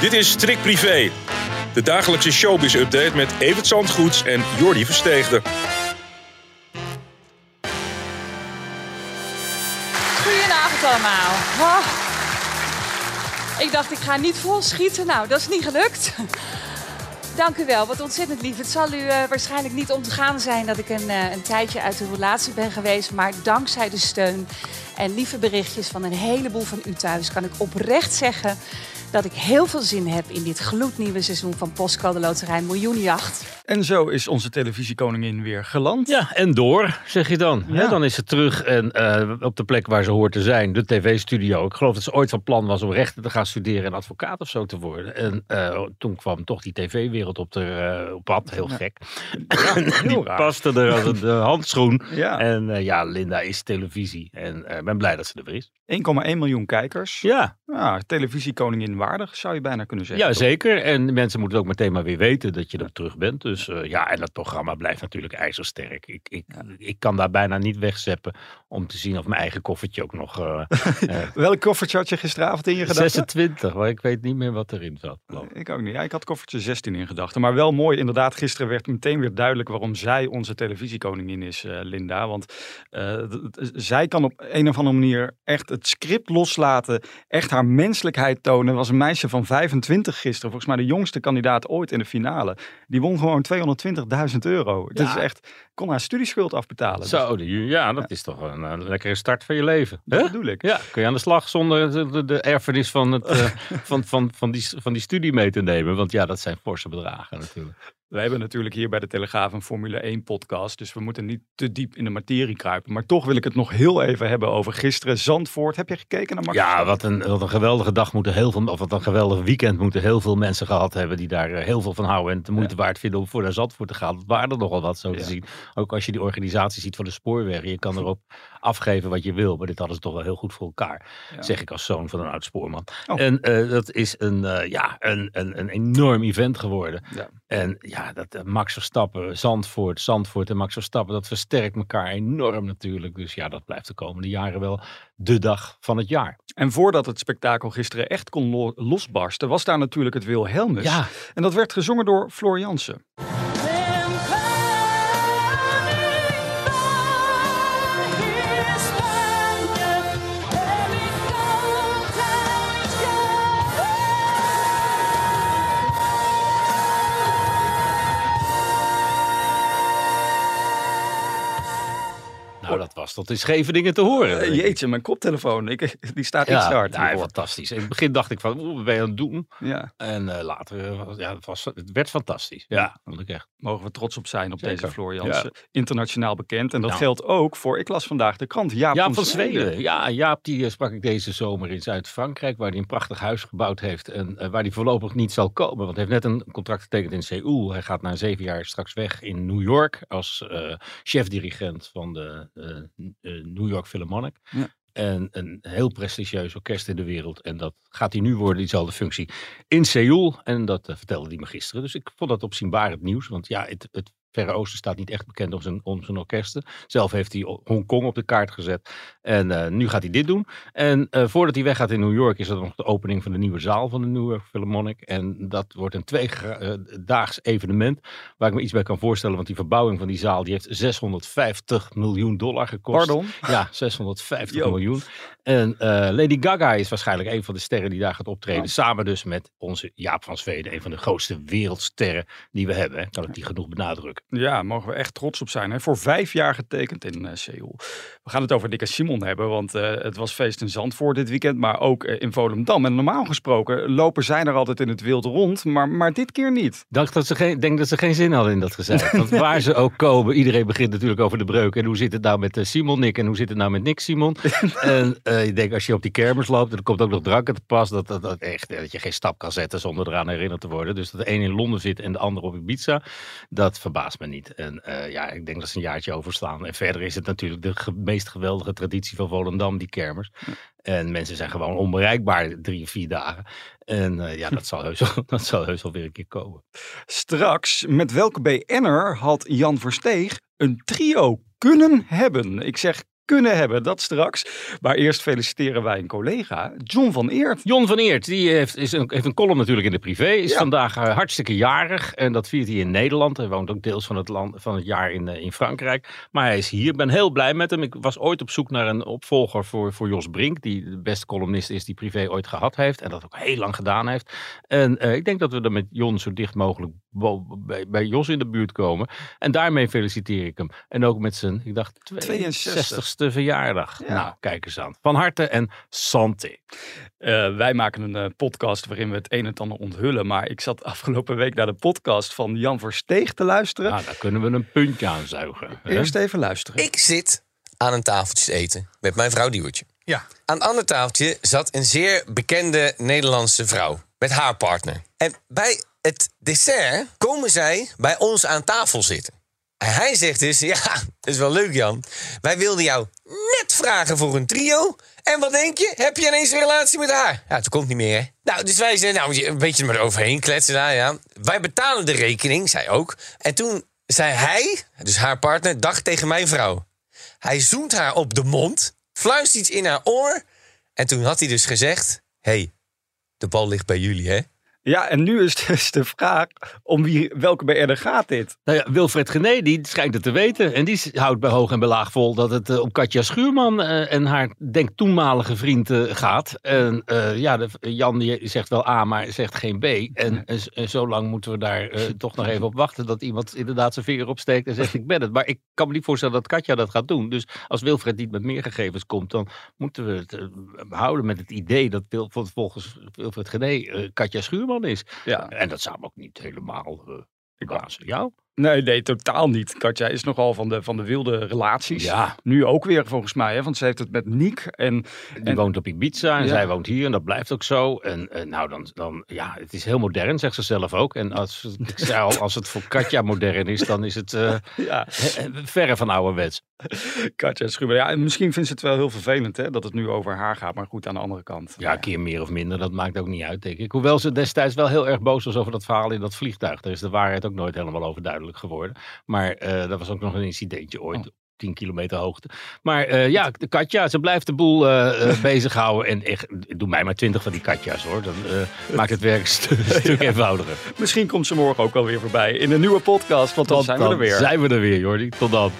Dit is Strik Privé, de dagelijkse showbiz-update met Evert Zandgoeds en Jordi Versteegde. Goedenavond allemaal. Ah. Ik dacht, ik ga niet vol schieten. Nou, dat is niet gelukt. Dank u wel, wat ontzettend lief. Het zal u uh, waarschijnlijk niet ontgaan zijn dat ik een, uh, een tijdje uit de relatie ben geweest. Maar dankzij de steun en lieve berichtjes van een heleboel van u thuis kan ik oprecht zeggen dat ik heel veel zin heb in dit gloednieuwe seizoen van Postcode Loterij Miljoenjacht. En zo is onze televisiekoningin weer geland. Ja, en door, zeg je dan. Ja. dan is ze terug en uh, op de plek waar ze hoort te zijn, de tv-studio. Ik geloof dat ze ooit van plan was om rechten te gaan studeren en advocaat of zo te worden. En uh, toen kwam toch die tv-wereld op, de, uh, op pad, heel gek. Ja, heel die raar. paste er als een handschoen. Ja. En ja, Linda is televisie en ik ben blij dat ze er weer is. 1,1 miljoen kijkers. Ja. ja. Televisiekoningin waardig, zou je bijna kunnen zeggen. Ja, zeker. En mensen moeten ook meteen maar weer weten dat je er terug bent. Dus uh, ja, en dat programma blijft natuurlijk ijzersterk. Ik, ik, ja. ik kan daar bijna niet wegzeppen om te zien of mijn eigen koffertje ook nog... Uh, uh, Welk koffertje had je gisteravond in je gedachten? 26, maar ik weet niet meer wat erin zat. Ik ook niet. Ja, ik had koffertje 16 in gedachten. Maar wel mooi, inderdaad, gisteren werd meteen weer duidelijk waarom zij onze televisiekoningin is, Linda. Want zij kan op een of andere manier echt het script loslaten, echt haar menselijkheid tonen. Er was een meisje van 25 gisteren, volgens mij de jongste kandidaat ooit in de finale. Die won gewoon 220.000 euro. Ja. Dat is echt, kon haar studieschuld afbetalen. Zo, ja, dat is toch een, een, lekkere start van je leven. Dat bedoel ik. Ja, kun je aan de slag zonder de, de, de erfenis van, het, uh, van, van, van, die, van die studie mee te nemen. Want ja, dat zijn forse bedragen natuurlijk. Wij hebben natuurlijk hier bij de Telegraaf een Formule 1 podcast, dus we moeten niet te diep in de materie kruipen. Maar toch wil ik het nog heel even hebben over gisteren Zandvoort. Heb je gekeken naar Max Ja, wat een, wat een geweldige dag moeten heel veel, of wat een geweldig weekend moeten heel veel mensen gehad hebben die daar heel veel van houden en de moeite ja. waard vinden om voor naar Zandvoort te gaan. Dat waren er nogal wat zo ja. te zien. Ook als je die organisatie ziet van de spoorwegen, je kan erop afgeven wat je wil, maar dit hadden ze toch wel heel goed voor elkaar, ja. zeg ik als zoon van een oud spoorman. Oh. En uh, dat is een, uh, ja, een, een, een enorm event geworden. En ja, dat uh, Max Verstappen, Zandvoort, Zandvoort en Max Verstappen, dat versterkt elkaar enorm natuurlijk. Dus ja, dat blijft de komende jaren wel de dag van het jaar. En voordat het spektakel gisteren echt kon lo losbarsten, was daar natuurlijk het Wilhelmus. Ja. En dat werd gezongen door Floor Nou, dat was tot in Scheveningen te horen. Uh, jeetje, mijn koptelefoon, ik, die staat iets ja, hard. Ja, fantastisch. In het begin dacht ik van, wat ben je aan het doen? Ja. En uh, later, uh, ja, het, was, het werd fantastisch. Ja, vond ik echt. Mogen we trots op zijn op Zeker. deze Floor Jansen. Ja. Internationaal bekend. En dat nou. geldt ook voor, ik las vandaag de krant, Jaap, Jaap van, van Zweden. Zweden. Ja, Jaap die sprak ik deze zomer in Zuid-Frankrijk, waar hij een prachtig huis gebouwd heeft. En waar hij voorlopig niet zal komen, want hij heeft net een contract getekend in Seoul. Hij gaat na zeven jaar straks weg in New York als chef-dirigent van de New York Philharmonic. Ja. En een heel prestigieus orkest in de wereld. En dat gaat hij nu worden, diezelfde functie, in Seoul. En dat uh, vertelde hij me gisteren. Dus ik vond dat opzienbarend nieuws. Want ja, het, het Verre Oosten staat niet echt bekend om zijn, om zijn orkesten. Zelf heeft hij Hongkong op de kaart gezet. En uh, nu gaat hij dit doen. En uh, voordat hij weggaat in New York is er nog de opening van de nieuwe zaal van de New York Philharmonic. En dat wordt een tweedaags uh, evenement waar ik me iets bij kan voorstellen. Want die verbouwing van die zaal die heeft 650 miljoen dollar gekost. Pardon? Ja, 650 Yo. miljoen. En Lady Gaga is waarschijnlijk een van de sterren die daar gaat optreden. Samen dus met onze Jaap van Zweden. Een van de grootste wereldsterren die we hebben. Hè. Kan ik die genoeg benadrukken. Ja, mogen we echt trots op zijn. Hè? Voor vijf jaar getekend in uh, Seoul. We gaan het over Dick en Simon hebben, want uh, het was feest in Zandvoort dit weekend, maar ook uh, in Volendam. En normaal gesproken lopen zij er altijd in het wild rond, maar, maar dit keer niet. Dacht dat ze geen, denk dat ze geen zin hadden in dat gezegd. Want waar ze ook komen, iedereen begint natuurlijk over de breuk. En hoe zit het nou met Simon Nick en hoe zit het nou met Nick Simon? en ik denk als je op die kermis loopt, en er komt ook nog drank te pas, dat, dat, dat, echt, dat je geen stap kan zetten zonder eraan herinnerd te worden. Dus dat de een in Londen zit en de ander op Ibiza, dat verbaast me niet. En uh, ja, ik denk dat ze een jaartje overslaan. En verder is het natuurlijk de ge meest geweldige traditie van Volendam, die kermers. Ja. En mensen zijn gewoon onbereikbaar drie, vier dagen. En uh, ja, dat zal, heus wel, dat zal heus wel weer een keer komen. Straks, met welke BN'er had Jan Versteeg een trio kunnen hebben? Ik zeg kunnen hebben. Dat straks. Maar eerst feliciteren wij een collega, John van Eert. John van Eert, die heeft, is een, heeft een column natuurlijk in de privé. Is ja. vandaag uh, hartstikke jarig. En dat viert hij in Nederland. Hij woont ook deels van het, land, van het jaar in, uh, in Frankrijk. Maar hij is hier. Ik ben heel blij met hem. Ik was ooit op zoek naar een opvolger voor, voor Jos Brink. Die de beste columnist is die privé ooit gehad heeft. En dat ook heel lang gedaan heeft. En uh, ik denk dat we er met Jon zo dicht mogelijk bij, bij Jos in de buurt komen. En daarmee feliciteer ik hem. En ook met zijn, ik dacht, 62 ste verjaardag. Ja. Nou, kijk eens aan. Van harte en santé. Uh, wij maken een uh, podcast waarin we het een en ander onthullen. Maar ik zat afgelopen week naar de podcast van Jan Versteeg te luisteren. Nou, daar kunnen we een puntje aan zuigen. Eerst hè? even luisteren. Ik zit aan een tafeltje te eten met mijn vrouw Diewertje. Ja. Aan een ander tafeltje zat een zeer bekende Nederlandse vrouw. Met haar partner. En bij het dessert komen zij bij ons aan tafel zitten. En hij zegt dus, ja, dat is wel leuk Jan. Wij wilden jou net vragen voor een trio. En wat denk je? Heb je ineens een relatie met haar? Ja, het komt niet meer, hè? Nou, dus wij zeiden, nou, een beetje maar overheen kletsen daar, ja. Wij betalen de rekening, zij ook. En toen zei hij, dus haar partner, dag tegen mijn vrouw. Hij zoent haar op de mond, fluistert iets in haar oor. En toen had hij dus gezegd, hey, de bal ligt bij jullie, hè? Ja, en nu is dus de vraag om wie, welke BN'er gaat dit? Nou ja, Wilfred Gené, die schijnt het te weten. En die houdt bij hoog en bij laag vol dat het uh, om Katja Schuurman uh, en haar, denk toenmalige vriend uh, gaat. En ja, de, Jan die zegt wel A, maar zegt geen B. En, en zo lang moeten we daar toch nog even op wachten dat iemand inderdaad zijn vinger opsteekt en zegt ik ben het. Maar ik kan me niet voorstellen dat Katja dat gaat doen. Dus als Wilfred niet met meer gegevens komt, dan moeten we het houden met het idee dat volgens Wilfred Gené Katja Schuurman is. Ja. En dat zou me ook niet helemaal uh. Jou? Nee, nee, totaal niet. Katja is nogal van de, van de wilde relaties. Ja. Nu ook weer volgens mij, hè, want ze heeft het met Niek. En, Die en, woont op Ibiza en ja. zij woont hier en dat blijft ook zo. En, en nou, dan, dan, ja, het is heel modern, zegt ze zelf ook. En als, ik zei al, als het voor Katja modern is, dan is het uh, ja. verre van ouderwets. Katja Schuber, ja, en misschien vindt ze het wel heel vervelend hè, dat het nu over haar gaat. Maar goed, aan de andere kant. Ja, een keer meer of minder, dat maakt ook niet uit, denk ik. Hoewel ze destijds wel heel erg boos was over dat verhaal in dat vliegtuig. Daar is de waarheid ook nooit helemaal over duidelijk geworden. Maar uh, dat was ook nog een incidentje ooit. Oh. 10 kilometer hoogte. Maar uh, ja, de Katja, ze blijft de boel uh, bezighouden. En echt, doe mij maar 20 van die Katja's hoor. Dan maakt het werk een stu stuk eenvoudiger. Misschien komt ze morgen ook alweer voorbij in een nieuwe podcast. Want dan, dan zijn we er weer. zijn we er weer, Jordi. Tot dan.